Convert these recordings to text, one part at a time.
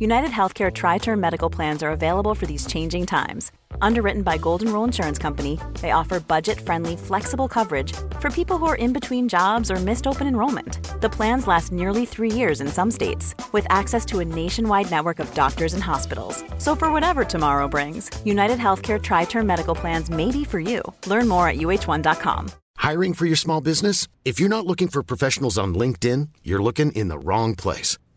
United Healthcare Tri Term Medical Plans are available for these changing times. Underwritten by Golden Rule Insurance Company, they offer budget friendly, flexible coverage for people who are in between jobs or missed open enrollment. The plans last nearly three years in some states, with access to a nationwide network of doctors and hospitals. So, for whatever tomorrow brings, United Healthcare Tri Term Medical Plans may be for you. Learn more at uh1.com. Hiring for your small business? If you're not looking for professionals on LinkedIn, you're looking in the wrong place.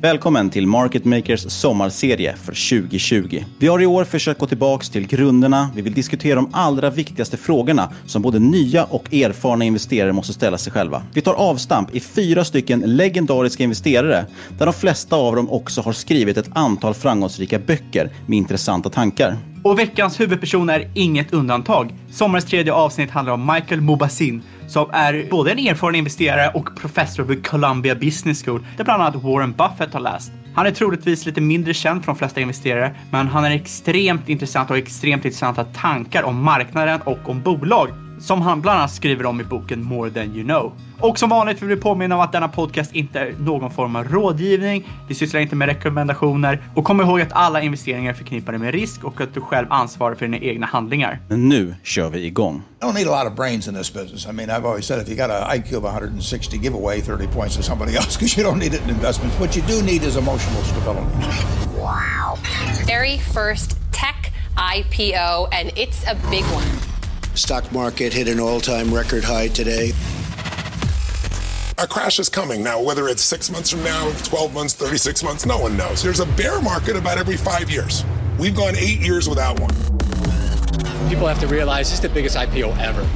Välkommen till Market Makers sommarserie för 2020. Vi har i år försökt gå tillbaka till grunderna. Vi vill diskutera de allra viktigaste frågorna som både nya och erfarna investerare måste ställa sig själva. Vi tar avstamp i fyra stycken legendariska investerare där de flesta av dem också har skrivit ett antal framgångsrika böcker med intressanta tankar. Och veckans huvudperson är inget undantag. Sommarens tredje avsnitt handlar om Michael Mobassin som är både en erfaren investerare och professor vid Columbia Business School där bland annat Warren Buffett har läst. Han är troligtvis lite mindre känd från de flesta investerare, men han är extremt intressant och extremt intressanta tankar om marknaden och om bolag som han bland annat skriver om i boken More than you know. Och som vanligt vill vi påminna om att denna podcast inte är någon form av rådgivning. Vi sysslar inte med rekommendationer och kom ihåg att alla investeringar är förknippade med risk och att du själv ansvarar för dina egna handlingar. Men nu kör vi igång. You don't need a lot of brains in this business. I mean, I've always said if you got an IQ of 160, give away 30 points to somebody else because you don't need it in investments. What you do need is emotional stability. Wow. Very first tech IPO, and it's a big one. Stock market hit an all-time record high today. A crash is coming. Now, whether it's six months from now, 12 months, 36 months, no one knows. There's a bear market about every five years. We've gone eight years without one. People have to realize this is the biggest IPO ever.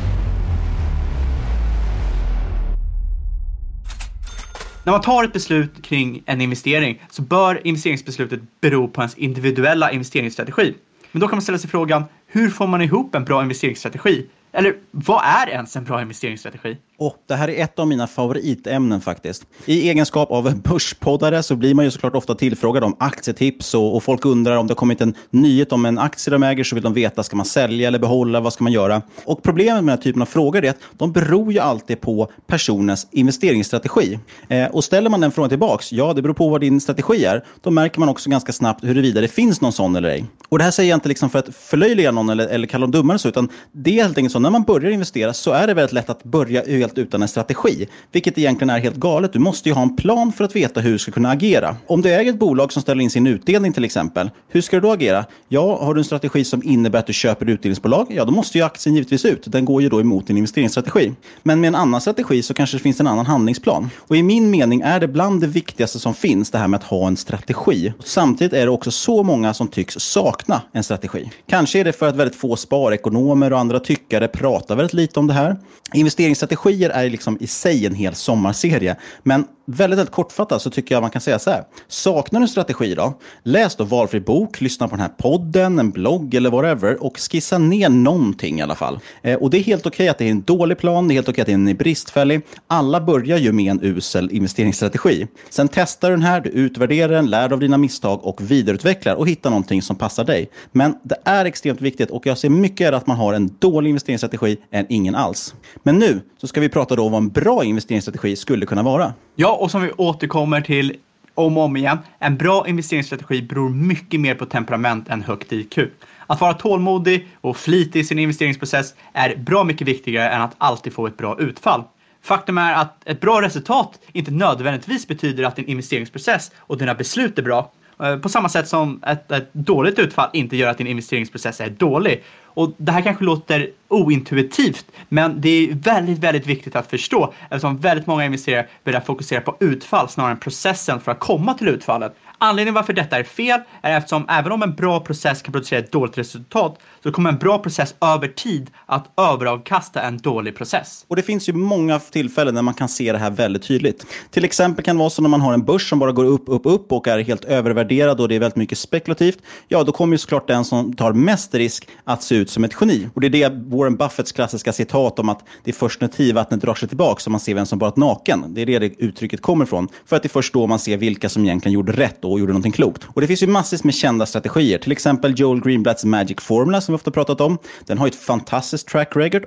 När man tar ett beslut kring en investering så bör investeringsbeslutet bero på ens individuella investeringsstrategi. Men då kan man ställa sig frågan, hur får man ihop en bra investeringsstrategi? Eller vad är ens en bra investeringsstrategi? Oh, det här är ett av mina favoritämnen faktiskt. I egenskap av börspoddare så blir man ju såklart ofta tillfrågad om aktietips och, och, folk undrar om det har kommit en nyhet om en aktie de äger så vill de veta, ska man sälja eller behålla, vad ska man göra? Och problemet med den här typen av frågor är att de beror ju alltid på personens investeringsstrategi. Eh, och ställer man den frågan tillbaks, ja det beror på vad din strategi är, då märker man också ganska snabbt huruvida det finns någon sån eller ej. Och det här säger jag inte liksom för att förlöjliga någon eller, eller kalla dem dummare så, utan det är helt enkelt så, när man börjar investera så är det väldigt lätt att börja helt utan en strategi. Vilket egentligen är helt galet. Du måste ju ha en plan för att veta hur du ska kunna agera. Om du äger ett bolag som ställer in sin utdelning till exempel, hur ska du då agera? Ja, har du en strategi som innebär att du köper utdelningsbolag, ja då måste ju aktien givetvis ut. Den går ju då emot din investeringsstrategi. Men med en annan strategi så kanske det finns en annan handlingsplan. Och i min mening är det bland det viktigaste som finns det här med att ha en strategi. Samtidigt är det också så många som tycks sakna en strategi. Kanske är det för att väldigt få sparekonomer och andra tyckare pratar väldigt lite om det här. Investeringsstrategi är liksom i sig en hel sommarserie. Men väldigt, väldigt kortfattat så tycker jag man kan säga så här. Saknar du en strategi då? Läs då valfri bok, lyssna på den här podden, en blogg eller whatever och skissa ner någonting i alla fall. Eh, och det är helt okej okay att det är en dålig plan, det är helt okej okay att den är bristfällig. Alla börjar ju med en usel investeringsstrategi. Sen testar du den här, du utvärderar den, lär av dina misstag och vidareutvecklar och hittar någonting som passar dig. Men det är extremt viktigt och jag ser mycket hellre att man har en dålig investeringsstrategi än ingen alls. Men nu så ska vi prata då om vad en bra investeringsstrategi skulle kunna vara. Ja, och som vi återkommer till om och om igen, en bra investeringsstrategi beror mycket mer på temperament än högt IQ. Att vara tålmodig och flitig i sin investeringsprocess är bra mycket viktigare än att alltid få ett bra utfall. Faktum är att ett bra resultat inte nödvändigtvis betyder att din investeringsprocess och dina beslut är bra. Eh, på samma sätt som ett, ett dåligt utfall inte gör att din investeringsprocess är dålig. Och det här kanske låter ointuitivt, men det är väldigt, väldigt viktigt att förstå eftersom väldigt många investerare börjar fokusera på utfall snarare än processen för att komma till utfallet. Anledningen varför detta är fel är eftersom även om en bra process kan producera ett dåligt resultat så kommer en bra process över tid att överavkasta en dålig process. Och det finns ju många tillfällen när man kan se det här väldigt tydligt. Till exempel kan det vara så när man har en börs som bara går upp, upp, upp och är helt övervärderad och det är väldigt mycket spekulativt. Ja, då kommer ju såklart den som tar mest risk att se ut som ett geni. Och det är det Warren Buffetts klassiska citat om att det är först när tidvattnet drar sig tillbaka som man ser vem som varit naken. Det är det, det uttrycket kommer ifrån. För att det är först då man ser vilka som egentligen gjorde rätt och gjorde någonting klokt. Och det finns ju massvis med kända strategier. Till exempel Joel Greenblatts Magic Formula som vi ofta pratat om. Den har ett fantastiskt track record.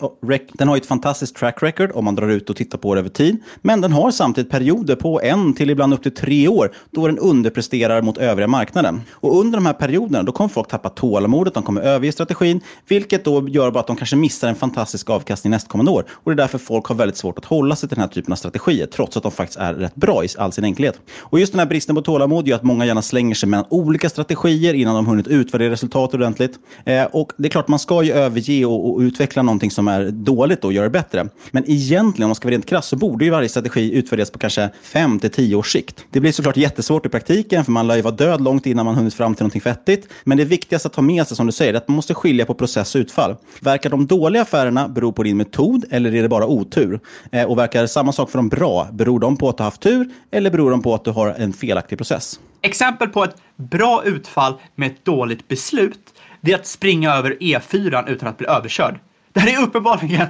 Den har ett fantastiskt track record om man drar ut och tittar på det över tid. Men den har samtidigt perioder på en till ibland upp till tre år då den underpresterar mot övriga marknaden. Och under de här perioderna då kommer folk tappa tålamodet, de kommer överge strategin, vilket då gör bara att de kanske missar en fantastisk avkastning nästkommande år. Och det är därför folk har väldigt svårt att hålla sig till den här typen av strategier, trots att de faktiskt är rätt bra i all sin enkelhet. Och just den här bristen på tålamod gör att många gärna slänger sig mellan olika strategier innan de hunnit utvärdera resultatet ordentligt. Eh, och det är klart, man ska ju överge och, och, utveckla någonting som är dåligt och göra det bättre. Men egentligen, om man ska vara rent krass, så borde ju varje strategi utvärderas på kanske 5 till 10 års sikt. Det blir såklart jättesvårt i praktiken, för man lär ju vara död långt innan man hunnit fram till någonting vettigt. Men det viktigaste att ta med sig, som du säger, är att man måste skilja på process och utfall. Verkar de dåliga affärerna bero på din metod eller är det bara otur? Eh, och verkar samma sak för de bra, beror de på att du har haft tur eller beror de på att du har en felaktig process? Exempel på ett bra utfall med ett dåligt beslut, det är att springa över E4 utan att bli överkörd. Det här är uppenbarligen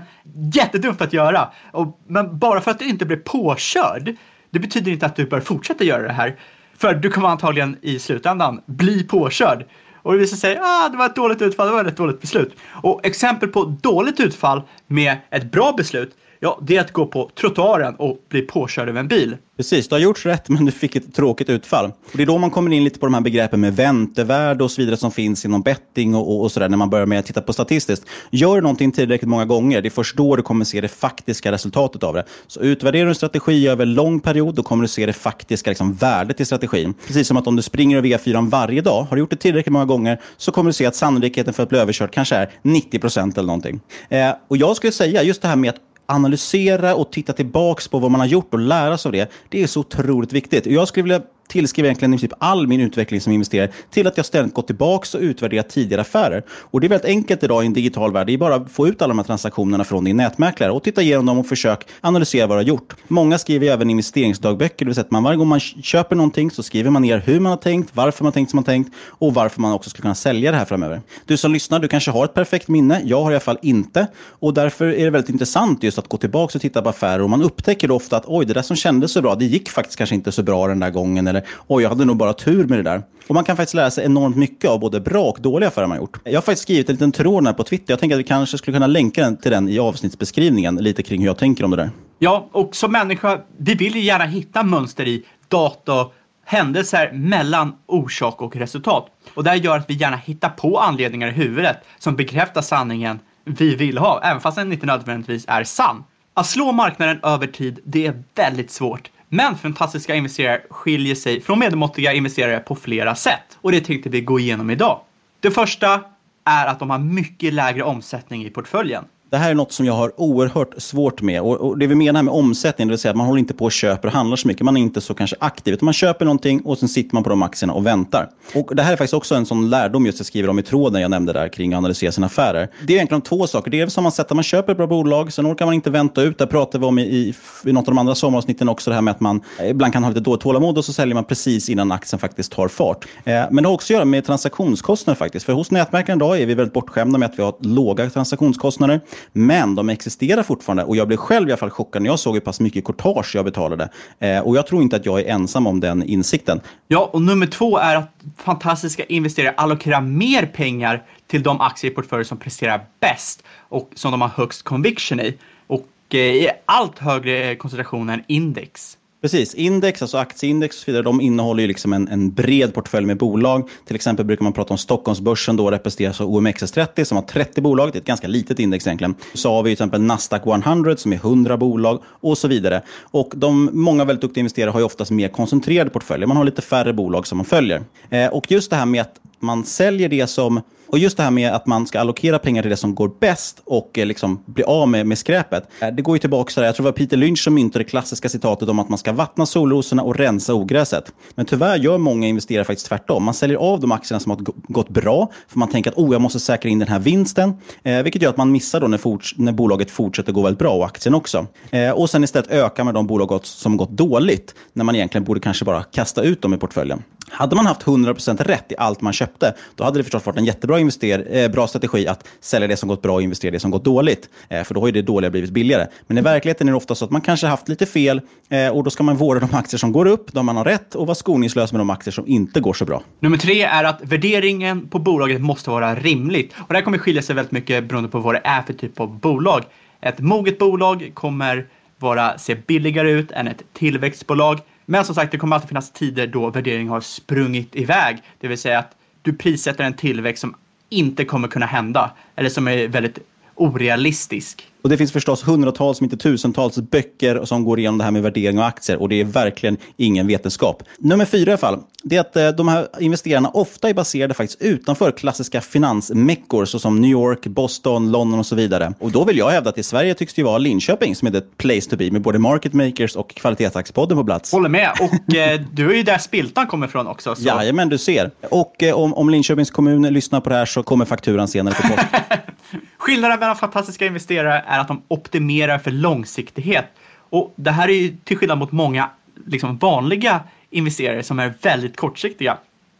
jättedumt att göra. Och, men bara för att du inte blir påkörd, det betyder inte att du bör fortsätta göra det här. För du kommer antagligen i slutändan bli påkörd. Och det visar sig, ah, det var ett dåligt utfall, det var ett dåligt beslut. Och exempel på dåligt utfall med ett bra beslut, ja, det är att gå på trottoaren och bli påkörd av en bil. Precis, du har gjort rätt men du fick ett tråkigt utfall. Och det är då man kommer in lite på de här begreppen med väntevärde och så vidare som finns inom betting och, och, och sådär när man börjar med att titta på statistiskt. Gör du någonting tillräckligt många gånger, det är först då du kommer se det faktiska resultatet av det. Så utvärderar du en strategi över lång period, då kommer du se det faktiska liksom, värdet i strategin. Precis som att om du springer över e V4 varje dag, har du gjort det tillräckligt många gånger, så kommer du se att sannolikheten för att bli överkörd kanske är 90 procent eller någonting. Eh, och jag skulle säga, just det här med att analysera och titta tillbaks på vad man har gjort och lära sig av det. Det är så otroligt viktigt. Jag skulle vilja tillskriver egentligen i princip all min utveckling som investerare till att jag ständigt gått tillbaka och utvärderat tidigare affärer. Och det är väldigt enkelt idag i en digital värld. Det är bara att få ut alla de här transaktionerna från din nätmäklare och titta igenom dem och försök analysera vad du har gjort. Många skriver även investeringsdagböcker, det vill säga att man varje gång man köper någonting så skriver man ner hur man har tänkt, varför man har tänkt som man har tänkt och varför man också skulle kunna sälja det här framöver. Du som lyssnar, du kanske har ett perfekt minne. Jag har i alla fall inte. Och därför är det väldigt intressant just att gå tillbaka och titta på affärer och man upptäcker då ofta att oj, det där som kändes så bra, det gick faktiskt kanske inte så bra den där gången eller oj, jag hade nog bara tur med det där. Och man kan faktiskt lära sig enormt mycket av både bra och dåliga affärer man gjort. Jag har faktiskt skrivit en liten tråd här på Twitter. Jag tänker att vi kanske skulle kunna länka den till den i avsnittsbeskrivningen, lite kring hur jag tänker om det där. Ja, och som människa, vi vill ju gärna hitta mönster i data händelser mellan orsak och resultat. Och det gör att vi gärna hittar på anledningar i huvudet som bekräftar sanningen vi vill ha, även fast den inte nödvändigtvis är sann. Att slå marknaden över tid, det är väldigt svårt. Men fantastiska investerare skiljer sig från medelmåttiga investerare på flera sätt och det tänkte vi gå igenom idag. Det första är att de har mycket lägre omsättning i portföljen. Det här är något som jag har oerhört svårt med. Och, och det vi menar med omsättning, det vill säga att man håller inte på och köper och handlar så mycket. Man är inte så kanske aktiv. Utan man köper någonting och sen sitter man på de aktierna och väntar. Och Det här är faktiskt också en sån lärdom just jag skriver om i tråden jag nämnde där kring att analysera sina affärer. Det är egentligen två saker. Det är som man sett att man köper ett bra bolag, sen orkar man inte vänta ut. Det pratade vi om i, i, i något av de andra sommaravsnitten också, det här med att man ibland kan ha lite dåligt tålamod och så säljer man precis innan aktien faktiskt tar fart. Eh, men det har också att göra med transaktionskostnader faktiskt. För hos nätmäklaren idag är vi väldigt bortskämda med att vi har låga transaktionskostnader. Men de existerar fortfarande och jag blev själv i alla fall chockad när jag såg hur pass mycket courtage jag betalade. Eh, och jag tror inte att jag är ensam om den insikten. Ja, och nummer två är att fantastiska investerare allokerar mer pengar till de aktier i portföljen som presterar bäst och som de har högst conviction i. Och eh, i allt högre eh, koncentration än index. Precis. Index, alltså aktieindex och så vidare, de innehåller ju liksom en, en, bred portfölj med bolag. Till exempel brukar man prata om Stockholmsbörsen, då representeras av OMXS30 som har 30 bolag. Det är ett ganska litet index egentligen. Så har vi till exempel Nasdaq 100 som är 100 bolag och så vidare. Och de, många väldigt duktiga investerare har ju oftast mer koncentrerade portföljer. Man har lite färre bolag som man följer. Eh, och just det här med att man säljer det som och just det här med att man ska allokera pengar till det som går bäst och eh, liksom bli av med, med skräpet. Eh, det går ju tillbaka till jag tror det var Peter Lynch som myntade det klassiska citatet om att man ska vattna solrosorna och rensa ogräset. Men tyvärr gör många investerare faktiskt tvärtom. Man säljer av de aktierna som har gått bra, för man tänker att oh, jag måste säkra in den här vinsten. Eh, vilket gör att man missar då när, forts när bolaget fortsätter gå väldigt bra och aktien också. Eh, och sen istället öka med de bolag som gått dåligt, när man egentligen borde kanske bara kasta ut dem i portföljen. Hade man haft 100% rätt i allt man köpte, då hade det förstås varit en jättebra invester eh, bra strategi att sälja det som gått bra och investera det som gått dåligt. Eh, för då har ju det dåliga blivit billigare. Men i verkligheten är det ofta så att man kanske haft lite fel eh, och då ska man vårda de aktier som går upp, de man har rätt och vara skoningslös med de aktier som inte går så bra. Nummer tre är att värderingen på bolaget måste vara rimligt. Och det här kommer skilja sig väldigt mycket beroende på vad det är för typ av bolag. Ett moget bolag kommer vara, se billigare ut än ett tillväxtbolag. Men som sagt, det kommer alltid finnas tider då värdering har sprungit iväg. Det vill säga att du prissätter en tillväxt som inte kommer kunna hända. Eller som är väldigt orealistisk. Och Det finns förstås hundratals, om inte tusentals böcker som går igenom det här med värdering av aktier och det är verkligen ingen vetenskap. Nummer fyra i alla fall, det är att eh, de här investerarna ofta är baserade faktiskt utanför klassiska finansmäckor såsom New York, Boston, London och så vidare. Och då vill jag hävda att i Sverige tycks det ju vara Linköping som är the place to be med både market makers och kvalitetsaktiepodden på plats. Håller med. Och eh, du är ju där Spiltan kommer ifrån också. Så. Jajamän, du ser. Och eh, om, om Linköpings kommun lyssnar på det här så kommer fakturan senare på post. Skillnaden mellan fantastiska investerare är att de optimerar för långsiktighet. Och det här är ju till skillnad mot många liksom, vanliga investerare som är väldigt kortsiktiga.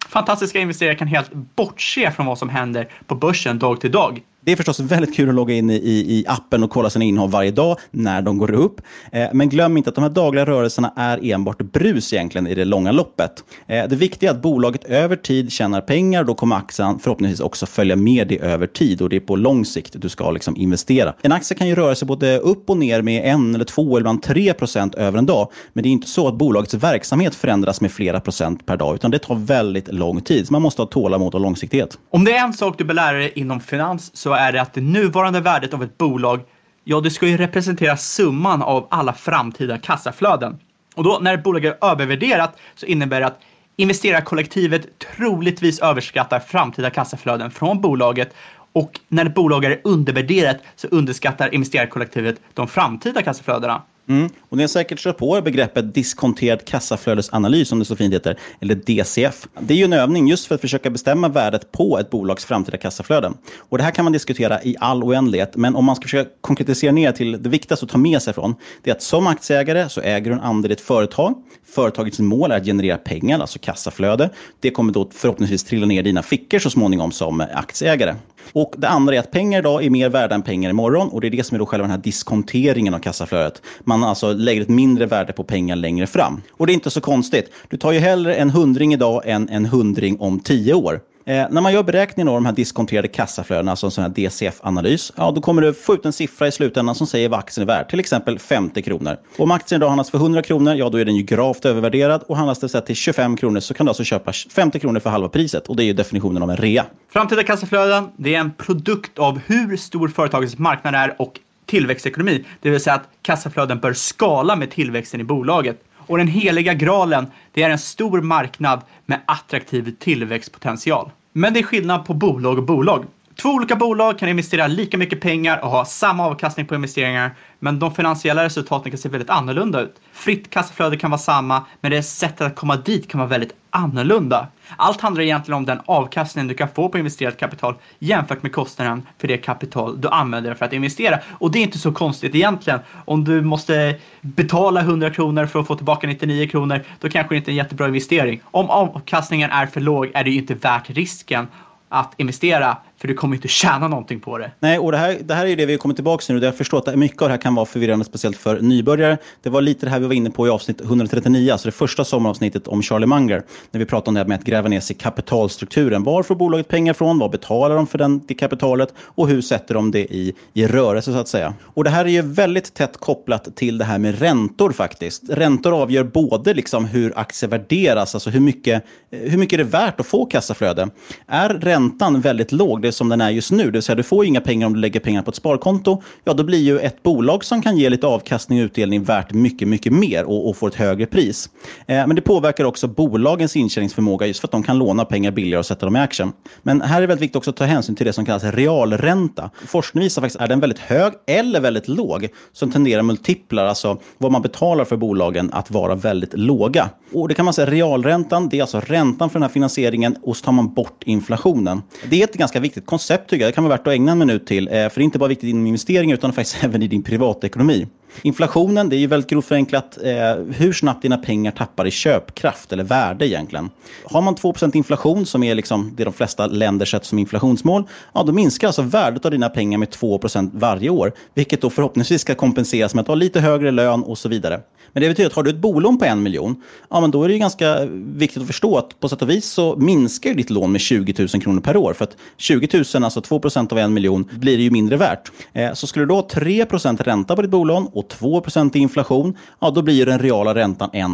Fantastiska investerare kan helt bortse från vad som händer på börsen dag till dag. Det är förstås väldigt kul att logga in i, i appen och kolla sina innehav varje dag när de går upp. Eh, men glöm inte att de här dagliga rörelserna är enbart brus egentligen i det långa loppet. Eh, det viktiga är att bolaget över tid tjänar pengar. Då kommer aktien förhoppningsvis också följa med det över tid och det är på lång sikt du ska liksom investera. En aktie kan ju röra sig både upp och ner med en eller två eller ibland tre procent över en dag. Men det är inte så att bolagets verksamhet förändras med flera procent per dag, utan det tar väldigt lång tid. Så man måste ha tålamod och långsiktighet. Om det är en sak du bör lära dig inom finans så är det att det nuvarande värdet av ett bolag, ja, det ska ju representera summan av alla framtida kassaflöden. Och då när ett bolag är övervärderat så innebär det att investerarkollektivet troligtvis överskattar framtida kassaflöden från bolaget och när ett bolag är undervärderat så underskattar investerarkollektivet de framtida kassaflödena. Mm. Och ni har säkert kört på begreppet diskonterad kassaflödesanalys, som det så fint heter, eller DCF. Det är ju en övning just för att försöka bestämma värdet på ett bolags framtida kassaflöden. Och det här kan man diskutera i all oändlighet, men om man ska försöka konkretisera ner till det viktigaste att ta med sig från, det är att som aktieägare så äger du en andel i ett företag. Företagets mål är att generera pengar, alltså kassaflöde. Det kommer då förhoppningsvis trilla ner i dina fickor så småningom som aktieägare. Och Det andra är att pengar idag är mer värda än pengar imorgon. Och det är det som är då själva den här diskonteringen av kassaflödet. Man alltså lägger ett mindre värde på pengar längre fram. Och det är inte så konstigt. Du tar ju hellre en hundring idag än en hundring om tio år. Eh, när man gör beräkningen av de här diskonterade kassaflödena, alltså en sån här DCF-analys, ja, då kommer du få ut en siffra i slutändan som säger vad aktien är värd, till exempel 50 kronor. Och om aktien idag handlas för 100 kronor, ja då är den ju gravt övervärderad och handlas det till 25 kronor så kan du alltså köpa 50 kronor för halva priset och det är ju definitionen av en rea. Framtida kassaflöden, det är en produkt av hur stor företagets marknad är och tillväxtekonomi, det vill säga att kassaflöden bör skala med tillväxten i bolaget. Och den heliga graalen, det är en stor marknad med attraktiv tillväxtpotential. Men det är skillnad på bolag och bolag. Två olika bolag kan investera lika mycket pengar och ha samma avkastning på investeringar, men de finansiella resultaten kan se väldigt annorlunda ut. Fritt kassaflöde kan vara samma, men det sättet att komma dit kan vara väldigt annorlunda. Allt handlar egentligen om den avkastning du kan få på investerat kapital jämfört med kostnaden för det kapital du använder för att investera. Och det är inte så konstigt egentligen. Om du måste betala 100 kronor för att få tillbaka 99 kronor, då kanske det inte är en jättebra investering. Om avkastningen är för låg är det ju inte värt risken att investera för du kommer inte tjäna någonting på det. Nej, och det här, det här är det vi kommer tillbaka till nu. Jag förstår att mycket av det här kan vara förvirrande, speciellt för nybörjare. Det var lite det här vi var inne på i avsnitt 139, alltså det första sommaravsnittet om Charlie Munger, när vi pratade om det här med att gräva ner sig i kapitalstrukturen. Var får bolaget pengar från? Vad betalar de för den, det kapitalet? Och hur sätter de det i, i rörelse, så att säga? Och det här är ju väldigt tätt kopplat till det här med räntor faktiskt. Räntor avgör både liksom hur aktier värderas, alltså hur mycket, hur mycket är det värt att få kassaflöde. Är räntan väldigt låg, det som den är just nu, det vill säga du får inga pengar om du lägger pengar på ett sparkonto, ja då blir ju ett bolag som kan ge lite avkastning och utdelning värt mycket, mycket mer och, och får ett högre pris. Eh, men det påverkar också bolagens intjäningsförmåga just för att de kan låna pengar billigare och sätta dem i action. Men här är det väldigt viktigt också att ta hänsyn till det som kallas realränta. Forskning visar faktiskt, är den väldigt hög eller väldigt låg, så tenderar multiplar, alltså vad man betalar för bolagen, att vara väldigt låga. Och det kan man säga, realräntan, det är alltså räntan för den här finansieringen och så tar man bort inflationen. Det är ett ganska viktigt koncept tycker jag. Det kan vara värt att ägna en minut till. Eh, för det är inte bara viktigt inom investeringar utan faktiskt även i din privatekonomi. Inflationen, det är ju väldigt grovt förenklat eh, hur snabbt dina pengar tappar i köpkraft eller värde egentligen. Har man 2% inflation, som är liksom det de flesta länder sätter som inflationsmål, ja, då minskar alltså värdet av dina pengar med 2% varje år, vilket då förhoppningsvis ska kompenseras med att ha lite högre lön och så vidare. Men det betyder att har du ett bolån på en miljon, ja, men då är det ju ganska viktigt att förstå att på sätt och vis så minskar ju ditt lån med 20 000 kronor per år. För att 20 000, alltså 2 procent av en miljon, blir det ju mindre värt. Eh, så skulle du då ha 3 procent ränta på ditt bolån och 2 i inflation, ja, då blir den reala räntan 1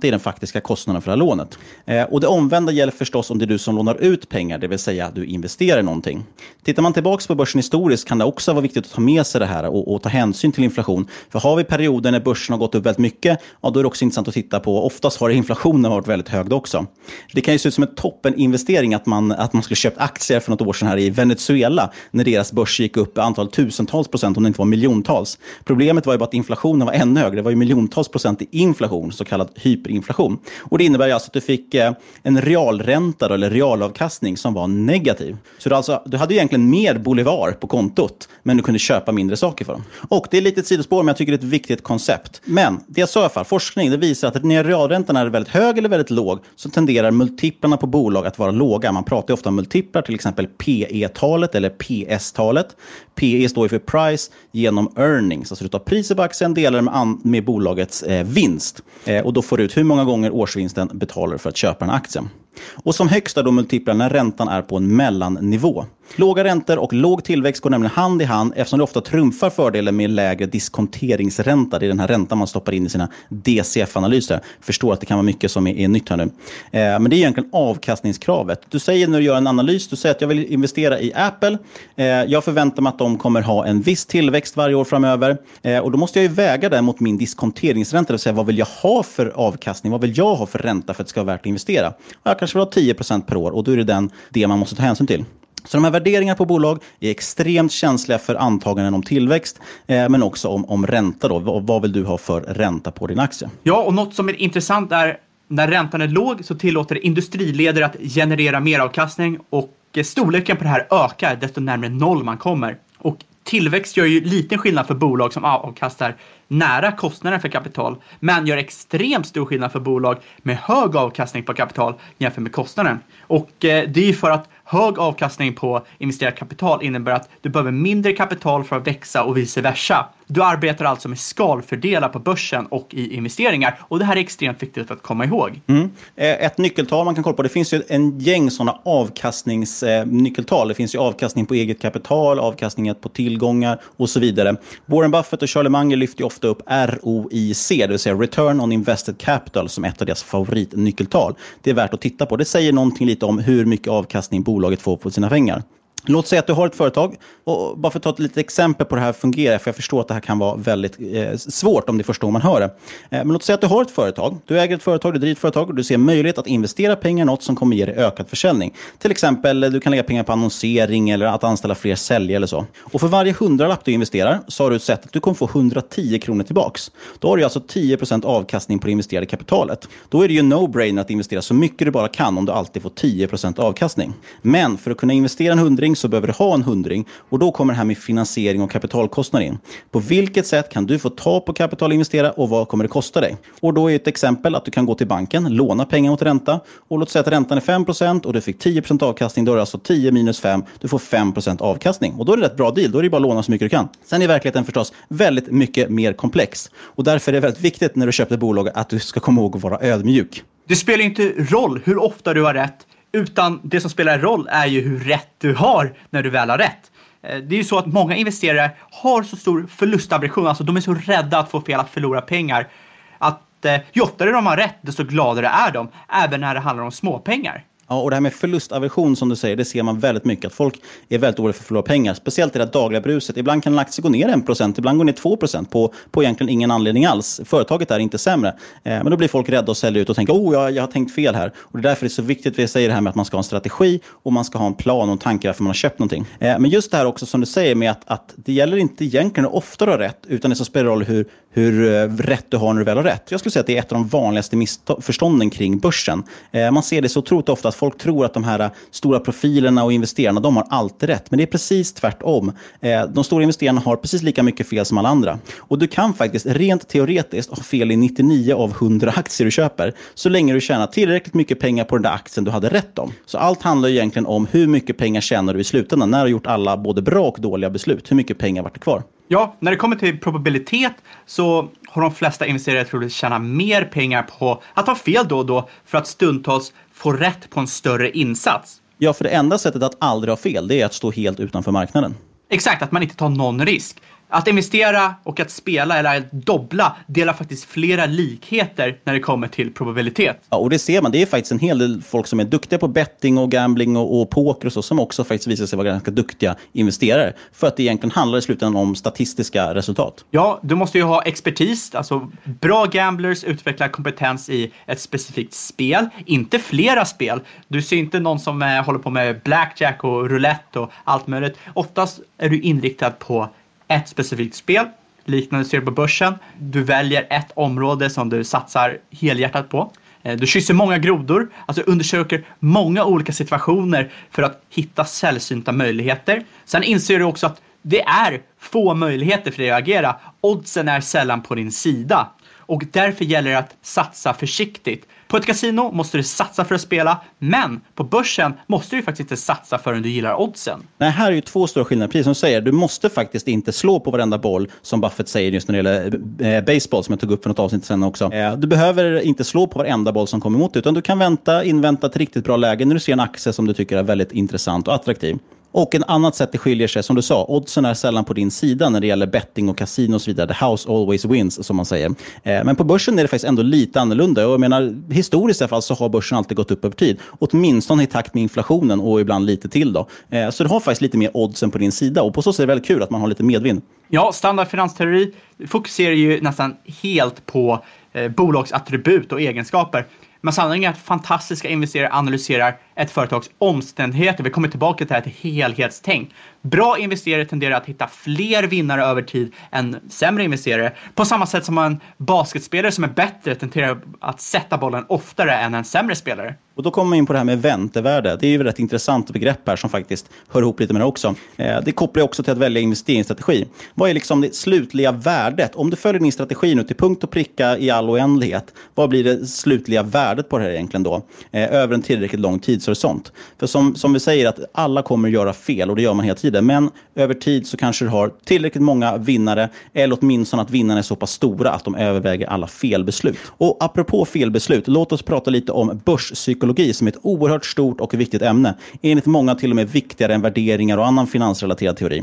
Det är den faktiska kostnaden för det här lånet. Eh, och det omvända gäller förstås om det är du som lånar ut pengar, det vill säga att du investerar i någonting. Tittar man tillbaka på börsen historiskt kan det också vara viktigt att ta med sig det här och, och ta hänsyn till inflation. För har vi perioder när börsen har gått upp väldigt mycket, ja, då är det också intressant att titta på. Oftast har inflationen varit väldigt hög också. Det kan ju se ut som en toppeninvestering att man, att man skulle köpt aktier för något år sedan här i Venezuela, när deras börs gick upp antal tusentals procent, om det inte var miljontals. Problemet var ju bara att inflationen var ännu högre. Det var ju miljontals procent i inflation, så kallad hyperinflation. Och det innebär alltså att du fick eh, en realränta, då, eller realavkastning, som var negativ. Så du, alltså, du hade egentligen mer Bolivar på kontot, men du kunde köpa mindre saker för dem. Och det är lite ett sidospår, men jag tycker det är ett viktigt koncept. Men det sa i alla fall, forskning det visar att när realräntan är väldigt hög eller väldigt låg, så tenderar multiplarna på bolag att vara låga. Man pratar ofta om multiplar, till exempel PE-talet eller PS-talet. PE står för price genom earnings, alltså du tar priset på aktien, delar med, med bolagets eh, vinst. Eh, och då får du ut hur många gånger årsvinsten betalar för att köpa den aktien. Och som högst är då multiplar när räntan är på en mellannivå. Låga räntor och låg tillväxt går nämligen hand i hand eftersom det ofta trumfar fördelen med lägre diskonteringsränta. Det är den här räntan man stoppar in i sina DCF-analyser. Förstår att det kan vara mycket som är, är nytt här nu. Eh, men det är egentligen avkastningskravet. Du säger när du gör en analys, du säger att jag vill investera i Apple. Eh, jag förväntar mig att de kommer ha en viss tillväxt varje år framöver. Eh, och då måste jag ju väga det mot min diskonteringsränta, det vill säga vad vill jag ha för avkastning? Vad vill jag ha för ränta för att det ska vara värt att investera? Jag kanske vill ha 10% per år och då är det den, det man måste ta hänsyn till. Så de här värderingarna på bolag är extremt känsliga för antaganden om tillväxt, eh, men också om, om ränta. Då. Vad, vad vill du ha för ränta på din aktie? Ja, och något som är intressant är när räntan är låg så tillåter industriledare att generera mer avkastning och eh, storleken på det här ökar desto närmare noll man kommer. Och tillväxt gör ju liten skillnad för bolag som avkastar nära kostnaden för kapital, men gör extremt stor skillnad för bolag med hög avkastning på kapital jämfört med kostnaden. Och eh, det är för att hög avkastning på investerat kapital innebär att du behöver mindre kapital för att växa och vice versa. Du arbetar alltså med skalfördelar på börsen och i investeringar och det här är extremt viktigt att komma ihåg. Mm. Eh, ett nyckeltal man kan kolla på, det finns ju en gäng sådana avkastningsnyckeltal. Eh, det finns ju avkastning på eget kapital, avkastning på tillgångar och så vidare. Warren Buffett och Charlie Munger lyfter ju ofta upp ROIC, det vill säga Return on Invested Capital, som ett av deras favoritnyckeltal. Det är värt att titta på. Det säger någonting lite om hur mycket avkastning bolaget får på sina pengar. Låt säga att du har ett företag, och bara för att ta ett litet exempel på hur det här fungerar, för jag förstår att det här kan vara väldigt eh, svårt om det är första gången man hör det. Eh, men låt säga att du har ett företag, du äger ett företag, du driver ett företag och du ser möjlighet att investera pengar i något som kommer ge dig ökad försäljning. Till exempel, eh, du kan lägga pengar på annonsering eller att anställa fler säljare eller så. Och för varje hundralapp du investerar så har du sett att du kommer få 110 kronor tillbaks. Då har du alltså 10% avkastning på det investerade kapitalet. Då är det ju no-brainer att investera så mycket du bara kan om du alltid får 10% avkastning. Men för att kunna investera en hundring så behöver du ha en hundring och då kommer det här med finansiering och kapitalkostnader in. På vilket sätt kan du få ta på kapital och investera och vad kommer det kosta dig? Och då är ett exempel att du kan gå till banken, låna pengar mot ränta och låt säga att räntan är 5% och du fick 10% avkastning. Då är det alltså 10 minus 5, du får 5% avkastning. Och då är det rätt bra deal, då är det bara att låna så mycket du kan. Sen är verkligheten förstås väldigt mycket mer komplex och därför är det väldigt viktigt när du köper ett bolag att du ska komma ihåg att vara ödmjuk. Det spelar inte roll hur ofta du har rätt utan det som spelar roll är ju hur rätt du har när du väl har rätt. Eh, det är ju så att många investerare har så stor förlustaversion, alltså de är så rädda att få fel, att förlora pengar, att eh, ju oftare de har rätt, desto gladare är de, även när det handlar om småpengar. Ja, och det här med förlustaversion som du säger, det ser man väldigt mycket. Att folk är väldigt oroliga för att förlora pengar. Speciellt i det dagliga bruset. Ibland kan en aktie gå ner 1%, ibland går ner 2% på, på egentligen ingen anledning alls. Företaget är inte sämre. Eh, men då blir folk rädda och säljer ut och tänker oh, jag, jag har tänkt fel här. Och det är därför det är så viktigt, vi säger det här med att man ska ha en strategi och man ska ha en plan och en tanke varför man har köpt någonting. Eh, men just det här också som du säger med att, att det gäller inte egentligen hur ofta du har rätt, utan det som spelar roll hur, hur eh, rätt du har när du väl har rätt. Jag skulle säga att det är ett av de vanligaste missförstånden kring börsen. Eh, man ser det så otroligt ofta att folk tror att de här eh, stora profilerna och investerarna, de har alltid rätt. Men det är precis tvärtom. De stora investerarna har precis lika mycket fel som alla andra. Och du kan faktiskt rent teoretiskt ha fel i 99 av 100 aktier du köper, så länge du tjänar tillräckligt mycket pengar på den där aktien du hade rätt om. Så allt handlar egentligen om hur mycket pengar tjänar du i slutändan, när du har gjort alla både bra och dåliga beslut. Hur mycket pengar vart det kvar? Ja, när det kommer till probabilitet så har de flesta investerare troligtvis tjäna mer pengar på att ha fel då och då för att stundtals få rätt på en större insats. Ja, för det enda sättet att aldrig ha fel, det är att stå helt utanför marknaden. Exakt, att man inte tar någon risk. Att investera och att spela eller att dobbla delar faktiskt flera likheter när det kommer till probabilitet. Ja, och det ser man. Det är faktiskt en hel del folk som är duktiga på betting och gambling och, och poker och så, som också faktiskt visar sig vara ganska duktiga investerare. För att det egentligen handlar i slutändan om statistiska resultat. Ja, du måste ju ha expertis. Alltså, bra gamblers utvecklar kompetens i ett specifikt spel, inte flera spel. Du ser inte någon som eh, håller på med blackjack och roulette och allt möjligt. Oftast är du inriktad på ett specifikt spel. Liknande ser du på börsen. Du väljer ett område som du satsar helhjärtat på. Eh, du kysser många grodor, alltså undersöker många olika situationer för att hitta sällsynta möjligheter. Sen inser du också att det är få möjligheter för dig att agera. Oddsen är sällan på din sida och därför gäller det att satsa försiktigt. På ett kasino måste du satsa för att spela, men på börsen måste du faktiskt inte satsa förrän du gillar oddsen. Nej, här är ju två stora skillnader. Precis som du säger, du måste faktiskt inte slå på varenda boll, som Buffett säger just när det gäller eh, baseball, som jag tog upp för något avsnitt sen också. Du behöver inte slå på varenda boll som kommer emot dig, utan du kan vänta, invänta ett riktigt bra läge när du ser en aktie som du tycker är väldigt intressant och attraktiv. Och en annat sätt det skiljer sig, som du sa, oddsen är sällan på din sida när det gäller betting och kasino och så vidare. The house always wins, som man säger. Eh, men på börsen är det faktiskt ändå lite annorlunda. Och jag menar, historiskt i alla fall så har börsen alltid gått upp över tid. Åtminstone i takt med inflationen och ibland lite till. Då. Eh, så du har faktiskt lite mer oddsen på din sida. Och på så sätt är det väldigt kul att man har lite medvind. Ja, standard finansteori fokuserar ju nästan helt på eh, bolagsattribut och egenskaper. Men sanningen är att fantastiska investerare analyserar ett företags omständigheter. Vi kommer tillbaka till det här till helhetstänk. Bra investerare tenderar att hitta fler vinnare över tid än sämre investerare. På samma sätt som en basketspelare som är bättre tenderar att sätta bollen oftare än en sämre spelare. Och då kommer man in på det här med väntevärde. Det är ju ett rätt intressant begrepp här som faktiskt hör ihop lite med det också. Eh, det kopplar också till att välja investeringsstrategi. Vad är liksom det slutliga värdet? Om du följer din strategi nu till punkt och pricka i all oändlighet, vad blir det slutliga värdet på det här egentligen då? Eh, över en tillräckligt lång tid? Tidshorisont. För som, som vi säger, att alla kommer att göra fel och det gör man hela tiden. Men över tid så kanske du har tillräckligt många vinnare eller åtminstone att vinnarna är så pass stora att de överväger alla felbeslut. Och apropå felbeslut, låt oss prata lite om börspsykologi som är ett oerhört stort och viktigt ämne. Enligt många till och med viktigare än värderingar och annan finansrelaterad teori.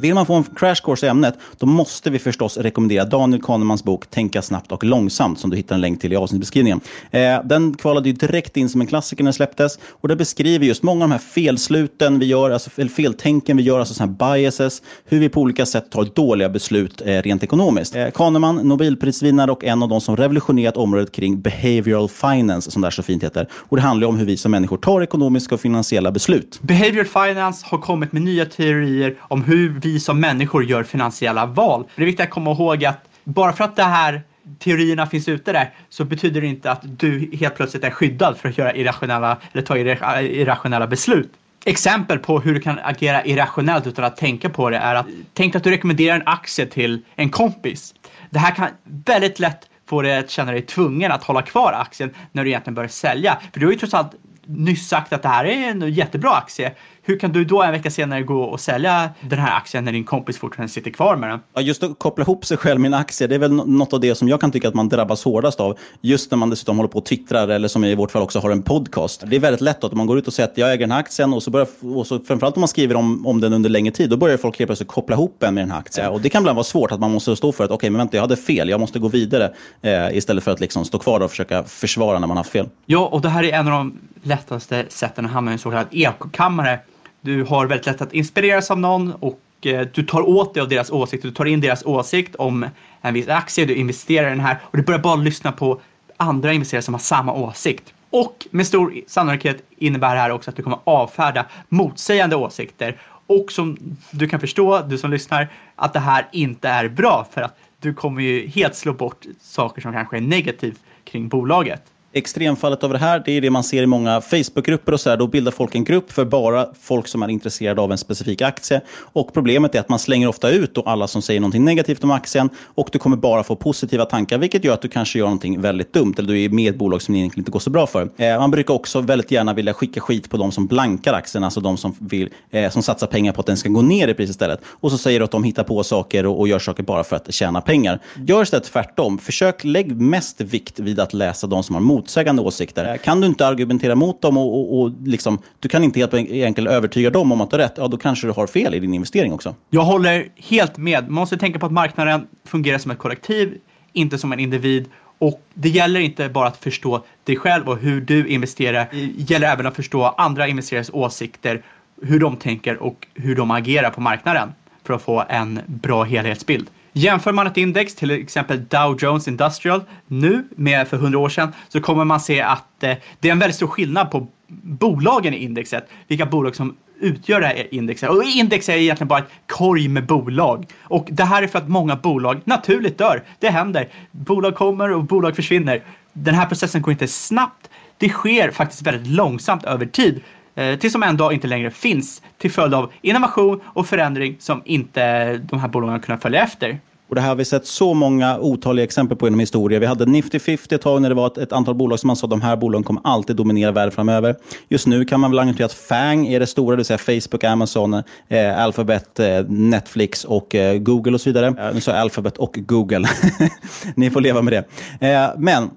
Vill man få en crash course i ämnet, då måste vi förstås rekommendera Daniel Kahnemans bok Tänka snabbt och långsamt, som du hittar en länk till i avsnittsbeskrivningen. Eh, den kvalade ju direkt in som en klassiker när den släpptes och den beskriver just många av de här felsluten vi gör, alltså eller feltänken vi gör, alltså sådana här biases, hur vi på olika sätt tar dåliga beslut eh, rent ekonomiskt. Eh, Kahneman, Nobelprisvinnare och en av de som revolutionerat området kring behavioral finance, som det här så fint heter. Och det handlar om hur vi som människor tar ekonomiska och finansiella beslut. Behavioral finance har kommit med nya teorier om hur vi som människor gör finansiella val. Det är viktigt att komma ihåg att bara för att det här teorierna finns ute där så betyder det inte att du helt plötsligt är skyddad för att göra irrationella eller ta irrationella beslut. Exempel på hur du kan agera irrationellt utan att tänka på det är att tänk att du rekommenderar en aktie till en kompis. Det här kan väldigt lätt få dig att känna dig tvungen att hålla kvar aktien när du egentligen börjar sälja. För du har ju trots allt nyss sagt att det här är en jättebra aktie. Hur kan du då en vecka senare gå och sälja den här aktien när din kompis fortfarande sitter kvar med den? Ja, just att koppla ihop sig själv med en aktie, det är väl något av det som jag kan tycka att man drabbas hårdast av. Just när man dessutom håller på och twittrar, eller som i vårt fall också har en podcast. Det är väldigt lätt att man går ut och säger att jag äger den här aktien och så börjar, och så, framförallt om man skriver om, om den under längre tid, då börjar folk helt plötsligt koppla ihop en med den här aktien. Och det kan ibland vara svårt att man måste stå för att, okej, okay, men vänta, jag hade fel, jag måste gå vidare, eh, istället för att liksom stå kvar och försöka försvara när man har fel. Ja, och det här är en av de lättaste sätten att hamna i en så kallad ekokammare du har väldigt lätt att inspireras av någon och eh, du tar åt dig av deras åsikt. Du tar in deras åsikt om en viss aktie, du investerar i den här och du börjar bara lyssna på andra investerare som har samma åsikt. Och med stor sannolikhet innebär det här också att du kommer avfärda motsägande åsikter. Och som du kan förstå, du som lyssnar, att det här inte är bra för att du kommer ju helt slå bort saker som kanske är negativt kring bolaget. Extremfallet av det här det är det man ser i många Facebookgrupper och så här. Då bildar folk en grupp för bara folk som är intresserade av en specifik aktie. Och Problemet är att man slänger ofta ut då alla som säger något negativt om aktien och du kommer bara få positiva tankar, vilket gör att du kanske gör någonting väldigt dumt eller du är med i ett bolag som egentligen inte går så bra för. Eh, man brukar också väldigt gärna vilja skicka skit på de som blankar aktien, alltså de som, vill, eh, som satsar pengar på att den ska gå ner i pris istället. Och så säger du att de hittar på saker och, och gör saker bara för att tjäna pengar. Gör istället tvärtom. Försök lägg mest vikt vid att läsa de som har mot motsägande åsikter. Kan du inte argumentera mot dem och, och, och liksom, du kan inte helt enkelt övertyga dem om att du har rätt, ja då kanske du har fel i din investering också. Jag håller helt med. Man måste tänka på att marknaden fungerar som ett kollektiv, inte som en individ. Och det gäller inte bara att förstå dig själv och hur du investerar. Det gäller även att förstå andra investerares åsikter, hur de tänker och hur de agerar på marknaden för att få en bra helhetsbild. Jämför man ett index, till exempel Dow Jones Industrial, nu med för 100 år sedan, så kommer man se att eh, det är en väldigt stor skillnad på bolagen i indexet, vilka bolag som utgör det här indexet. Och index är egentligen bara ett korg med bolag. Och det här är för att många bolag naturligt dör. Det händer. Bolag kommer och bolag försvinner. Den här processen går inte snabbt. Det sker faktiskt väldigt långsamt över tid eh, tills de en dag inte längre finns till följd av innovation och förändring som inte de här bolagen har kunnat följa efter. Och det här har vi sett så många otaliga exempel på inom historien. Vi hade Nifty 50 ett tag när det var ett, ett antal bolag som man sa att de här bolagen kommer alltid dominera världen framöver. Just nu kan man väl argumentera att FANG är det stora, det vill säga Facebook, Amazon, eh, Alphabet, eh, Netflix och eh, Google och så vidare. Nu sa jag Alphabet och Google. Ni får leva med det. Eh, men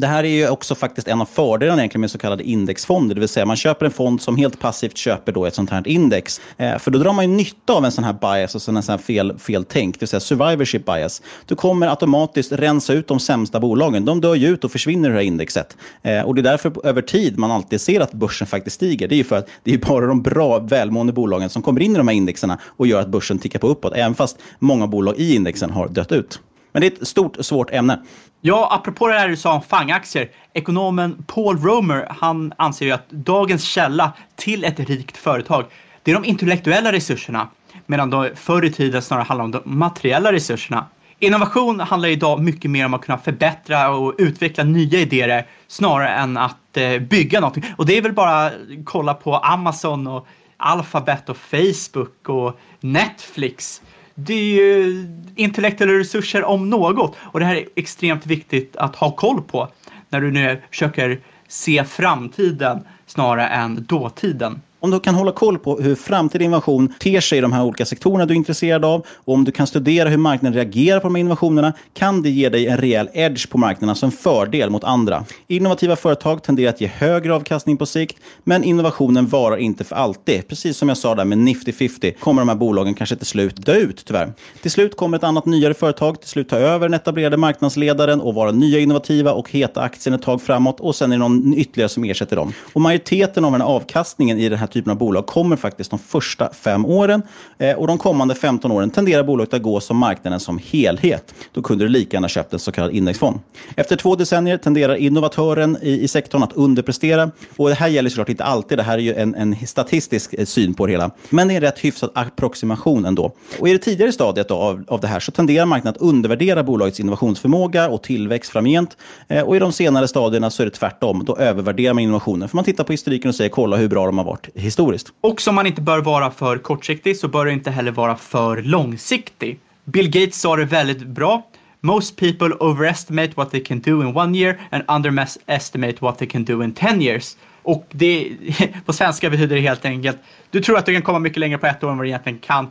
det här är ju också faktiskt en av fördelarna egentligen med så kallade indexfonder. Det vill säga man köper en fond som helt passivt köper då ett sånt här index. Eh, för då drar man ju nytta av en sån här bias och en sån här fel, fel tänk, det vill säga survivorship bias. Du kommer automatiskt rensa ut de sämsta bolagen. De dör ju ut och försvinner ur det här indexet. Eh, och det är därför över tid man alltid ser att börsen faktiskt stiger. Det är ju för att det är bara de bra, välmående bolagen som kommer in i de här indexerna och gör att börsen tickar på uppåt, även fast många bolag i indexen har dött ut. Men det är ett stort, svårt ämne. Ja, apropå det här du sa om FANG-aktier. Ekonomen Paul Romer, han anser ju att dagens källa till ett rikt företag, det är de intellektuella resurserna. Medan det förr i tiden snarare handlar om de materiella resurserna. Innovation handlar idag mycket mer om att kunna förbättra och utveckla nya idéer snarare än att eh, bygga någonting. Och det är väl bara att kolla på Amazon och Alphabet och Facebook och Netflix det är ju intellektuella resurser om något. Och det här är extremt viktigt att ha koll på när du nu försöker se framtiden snarare än dåtiden. Om du kan hålla koll på hur framtida innovation ter sig i de här olika sektorerna du är intresserad av och om du kan studera hur marknaden reagerar på de här innovationerna kan det ge dig en rejäl edge på marknaden som fördel mot andra. Innovativa företag tenderar att ge högre avkastning på sikt, men innovationen varar inte för alltid. Precis som jag sa där med Nifty 50 kommer de här bolagen kanske till slut dö ut, tyvärr. Till slut kommer ett annat nyare företag till slut ta över den etablerade marknadsledaren och vara nya innovativa och heta aktien ett tag framåt och sen är det någon ytterligare som ersätter dem. Och majoriteten av den här avkastningen i den här typen av bolag kommer faktiskt de första fem åren. Eh, och de kommande 15 åren tenderar bolaget att gå som marknaden som helhet. Då kunde du lika gärna köpt en så kallad indexfond. Efter två decennier tenderar innovatören i, i sektorn att underprestera. Och det här gäller såklart inte alltid. Det här är ju en, en statistisk eh, syn på det hela. Men det är en rätt hyfsad approximation ändå. Och i det tidigare stadiet då, av, av det här så tenderar marknaden att undervärdera bolagets innovationsförmåga och tillväxt framgent. Eh, och i de senare stadierna så är det tvärtom. Då övervärderar man innovationen. För man tittar på historiken och säger kolla hur bra de har varit historiskt. Och som man inte bör vara för kortsiktig så bör det inte heller vara för långsiktig. Bill Gates sa det väldigt bra. Most people overestimate what they can do in one year and underestimate what they can do in ten years. Och det, på svenska betyder det helt enkelt, du tror att du kan komma mycket längre på ett år än vad du egentligen kan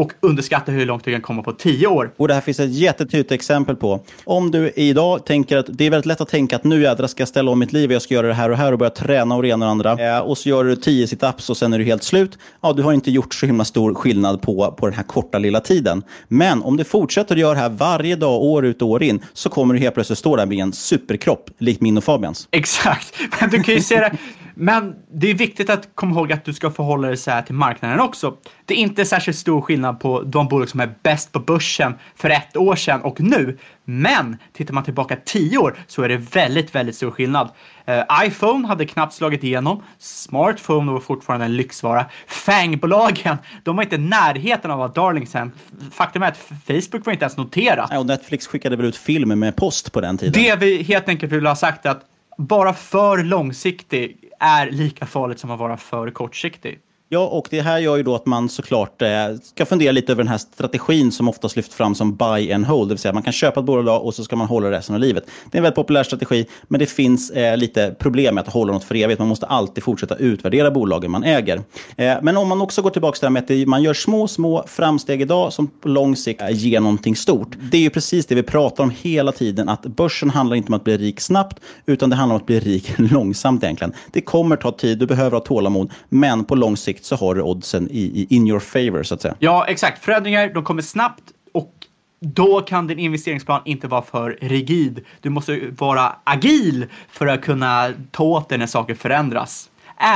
och underskatta hur långt du kan komma på tio år. Och det här finns ett jättetydligt exempel på. Om du idag tänker att det är väldigt lätt att tänka att nu jädrar ska jag ställa om mitt liv och jag ska göra det här och här och börja träna och det ena och andra. Eh, och så gör du tio situps och sen är du helt slut. Ja, du har inte gjort så himla stor skillnad på, på den här korta lilla tiden. Men om du fortsätter att göra det här varje dag, år ut och år in, så kommer du helt plötsligt stå där med en superkropp, likt min och Fabians. Exakt. Men du kan ju se det men det är viktigt att komma ihåg att du ska förhålla dig så här till marknaden också. Det är inte särskilt stor skillnad på de bolag som är bäst på börsen för ett år sedan och nu. Men tittar man tillbaka tio år så är det väldigt, väldigt stor skillnad. Uh, iPhone hade knappt slagit igenom. Smartphone var fortfarande en lyxvara. FANG-bolagen, de var inte i närheten av att vara darlings än. Faktum är att Facebook var inte ens noterat. Ja, och Netflix skickade väl ut film med post på den tiden. Det vi helt enkelt vill ha sagt är att vara för långsiktig är lika farligt som att vara för kortsiktig. Ja, och det här gör ju då att man såklart eh, ska fundera lite över den här strategin som oftast lyfts fram som buy and hold. Det vill säga man kan köpa ett bolag och så ska man hålla resten av livet. Det är en väldigt populär strategi, men det finns eh, lite problem med att hålla något för evigt. Man måste alltid fortsätta utvärdera bolagen man äger. Eh, men om man också går tillbaka till det här med att man gör små, små framsteg idag som på lång sikt eh, ger någonting stort. Det är ju precis det vi pratar om hela tiden, att börsen handlar inte om att bli rik snabbt, utan det handlar om att bli rik långsamt egentligen. Det kommer ta tid, du behöver ha tålamod, men på lång sikt så har du oddsen i, i in your favor, så att säga. Ja, exakt. Förändringar, de kommer snabbt och då kan din investeringsplan inte vara för rigid. Du måste vara agil för att kunna ta åt dig när saker förändras.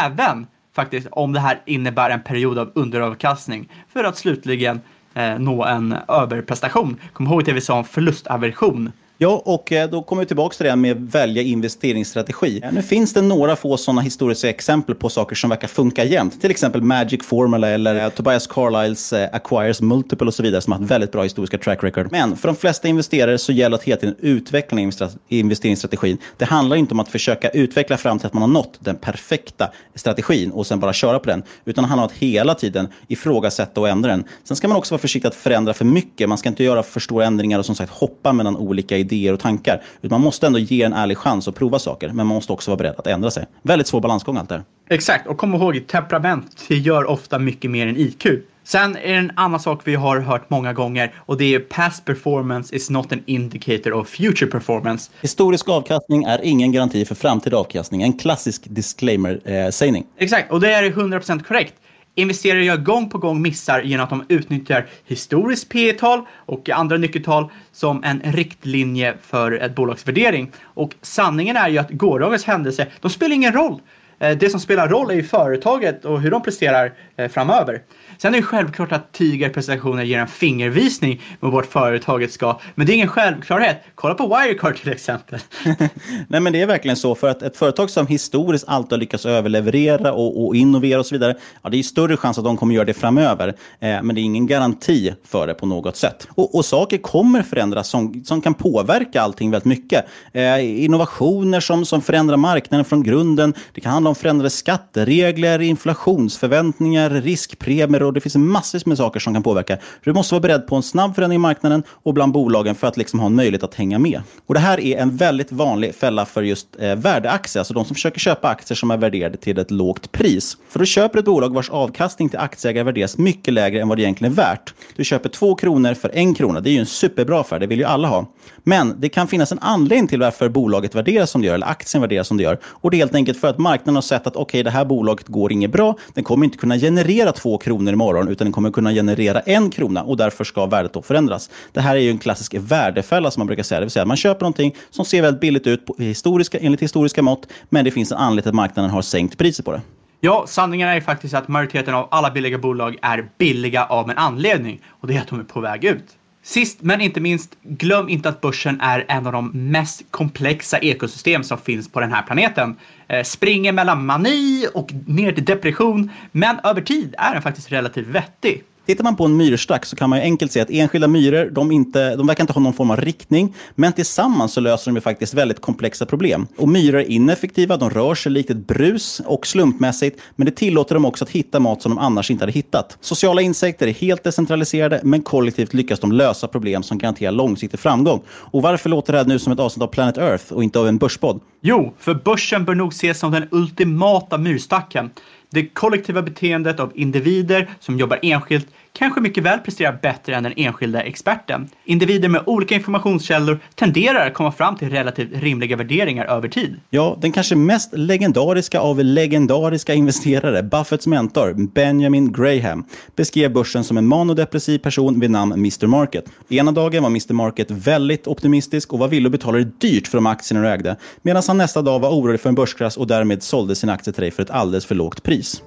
Även faktiskt om det här innebär en period av underavkastning för att slutligen eh, nå en överprestation. Kom ihåg det vi sa om förlustaversion. Ja, och eh, då kommer vi tillbaka till det här med välja investeringsstrategi. Nu finns det några få sådana historiska exempel på saker som verkar funka jämt. Till exempel Magic Formula eller eh, Tobias Carlyles eh, Acquires Multiple och så vidare som har ett väldigt bra historiska track record. Men för de flesta investerare så gäller det att hela tiden utveckla investeringsstrategin. Det handlar inte om att försöka utveckla fram till att man har nått den perfekta strategin och sen bara köra på den. Utan det handlar om att hela tiden ifrågasätta och ändra den. Sen ska man också vara försiktig att förändra för mycket. Man ska inte göra för stora ändringar och som sagt hoppa mellan olika idéer och tankar. Utan man måste ändå ge en ärlig chans att prova saker, men man måste också vara beredd att ändra sig. Väldigt svår balansgång allt det här. Exakt, och kom ihåg, temperament gör ofta mycket mer än IQ. Sen är det en annan sak vi har hört många gånger och det är past performance is not an indicator of future performance. Historisk avkastning är ingen garanti för framtida avkastning. En klassisk disclaimer-sägning. Eh, Exakt, och det är 100% korrekt. Investerare gör gång på gång missar genom att de utnyttjar historiskt P tal och andra nyckeltal som en riktlinje för ett bolags värdering. Och sanningen är ju att gårdagens händelse, de spelar ingen roll. Eh, det som spelar roll är ju företaget och hur de presterar eh, framöver. Sen är det självklart att tigerprestationer ger en fingervisning mot vart företaget ska, men det är ingen självklarhet. Kolla på Wirecard till exempel. Nej, men det är verkligen så. För att ett företag som historiskt alltid har lyckats överleverera och, och innovera och så vidare, ja, det är större chans att de kommer göra det framöver. Eh, men det är ingen garanti för det på något sätt. Och, och saker kommer förändras som, som kan påverka allting väldigt mycket. Eh, innovationer som, som förändrar marknaden från grunden. Det kan handla om förändrade skatteregler, inflationsförväntningar, riskpremier och det finns massor med saker som kan påverka. Du måste vara beredd på en snabb förändring i marknaden och bland bolagen för att liksom ha en möjlighet att hänga med. Och Det här är en väldigt vanlig fälla för just eh, värdeaktier, alltså de som försöker köpa aktier som är värderade till ett lågt pris. För då köper ett bolag vars avkastning till aktieägare värderas mycket lägre än vad det egentligen är värt. Du köper två kronor för en krona. Det är ju en superbra affär, det vill ju alla ha. Men det kan finnas en anledning till varför bolaget värderas som det gör, eller aktien värderas som det gör. Och det är helt enkelt för att marknaden har sett att okej, okay, det här bolaget går inget bra. Den kommer inte kunna generera två kronor imorgon, utan den kommer kunna generera en krona och därför ska värdet då förändras. Det här är ju en klassisk värdefälla som man brukar säga. Det vill säga man köper någonting som ser väldigt billigt ut på historiska, enligt historiska mått, men det finns en anledning till att marknaden har sänkt priset på det. Ja, sanningen är faktiskt att majoriteten av alla billiga bolag är billiga av en anledning och det är att de är på väg ut. Sist men inte minst, glöm inte att börsen är en av de mest komplexa ekosystem som finns på den här planeten. Eh, springer mellan mani och ner till depression, men över tid är den faktiskt relativt vettig. Tittar man på en myrstack så kan man ju enkelt se att enskilda myror, de, inte, de verkar inte ha någon form av riktning, men tillsammans så löser de ju faktiskt väldigt komplexa problem. Och myror är ineffektiva, de rör sig likt ett brus och slumpmässigt, men det tillåter dem också att hitta mat som de annars inte hade hittat. Sociala insekter är helt decentraliserade, men kollektivt lyckas de lösa problem som garanterar långsiktig framgång. Och varför låter det här nu som ett avsnitt av Planet Earth och inte av en börspodd? Jo, för börsen bör nog ses som den ultimata myrstacken. Det kollektiva beteendet av individer som jobbar enskilt kanske mycket väl presterar bättre än den enskilda experten. Individer med olika informationskällor tenderar att komma fram till relativt rimliga värderingar över tid. Ja, den kanske mest legendariska av legendariska investerare, Buffetts mentor Benjamin Graham, beskrev börsen som en manodepressiv person vid namn Mr Market. Ena dagen var Mr Market väldigt optimistisk och var villig att betala det dyrt för de aktierna du ägde, medan han nästa dag var orolig för en börskrasch och därmed sålde sina aktier till dig för ett alldeles för lågt pris.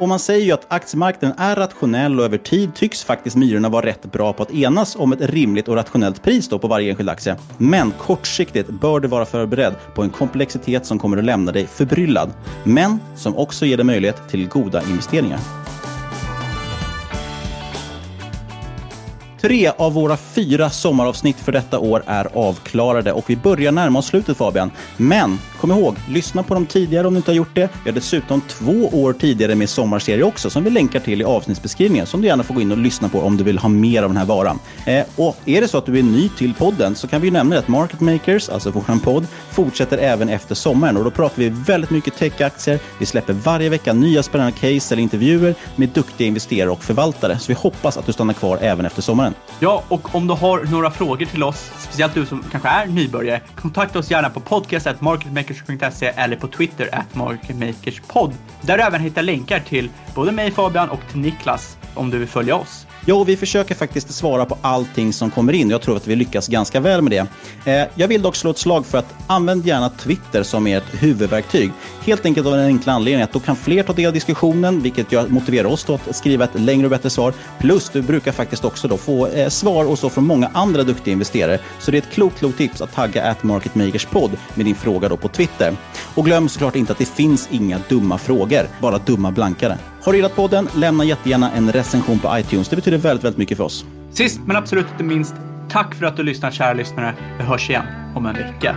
Och man säger ju att aktiemarknaden är rationell och över tid tycks faktiskt myrorna vara rätt bra på att enas om ett rimligt och rationellt pris då på varje enskild aktie. Men kortsiktigt bör du vara förberedd på en komplexitet som kommer att lämna dig förbryllad, men som också ger dig möjlighet till goda investeringar. Tre av våra fyra sommaravsnitt för detta år är avklarade och vi börjar närma oss slutet Fabian. Men Kom ihåg, lyssna på dem tidigare om du inte har gjort det. Vi har dessutom två år tidigare med sommarserie också som vi länkar till i avsnittsbeskrivningen som du gärna får gå in och lyssna på om du vill ha mer av den här varan. Eh, och är det så att du är ny till podden så kan vi nämna att Market Makers, alltså vår podd, fortsätter även efter sommaren och då pratar vi väldigt mycket techaktier. Vi släpper varje vecka nya spännande case eller intervjuer med duktiga investerare och förvaltare. Så vi hoppas att du stannar kvar även efter sommaren. Ja, och om du har några frågor till oss, speciellt du som kanske är nybörjare, kontakta oss gärna på podcast.marketmakers.se eller på Twitter at marketmakerspod. Där du även hittar länkar till både mig Fabian och till Niklas om du vill följa oss. Jo, vi försöker faktiskt svara på allting som kommer in. Jag tror att vi lyckas ganska väl med det. Eh, jag vill dock slå ett slag för att använd gärna Twitter som ert huvudverktyg. Helt enkelt av den enkla anledningen att då kan fler ta del av diskussionen, vilket motiverar oss att skriva ett längre och bättre svar. Plus, du brukar faktiskt också då få eh, svar och så från många andra duktiga investerare. Så det är ett klokt, klokt tips att tagga at marketmakerspod med din fråga då på Twitter. Och glöm såklart inte att det finns inga dumma frågor, bara dumma blankare. Har du gillat podden? Lämna jättegärna en recension på iTunes. Det betyder väldigt, väldigt mycket för oss. Sist men absolut inte minst, tack för att du lyssnar kära lyssnare. Vi hörs igen om en vecka.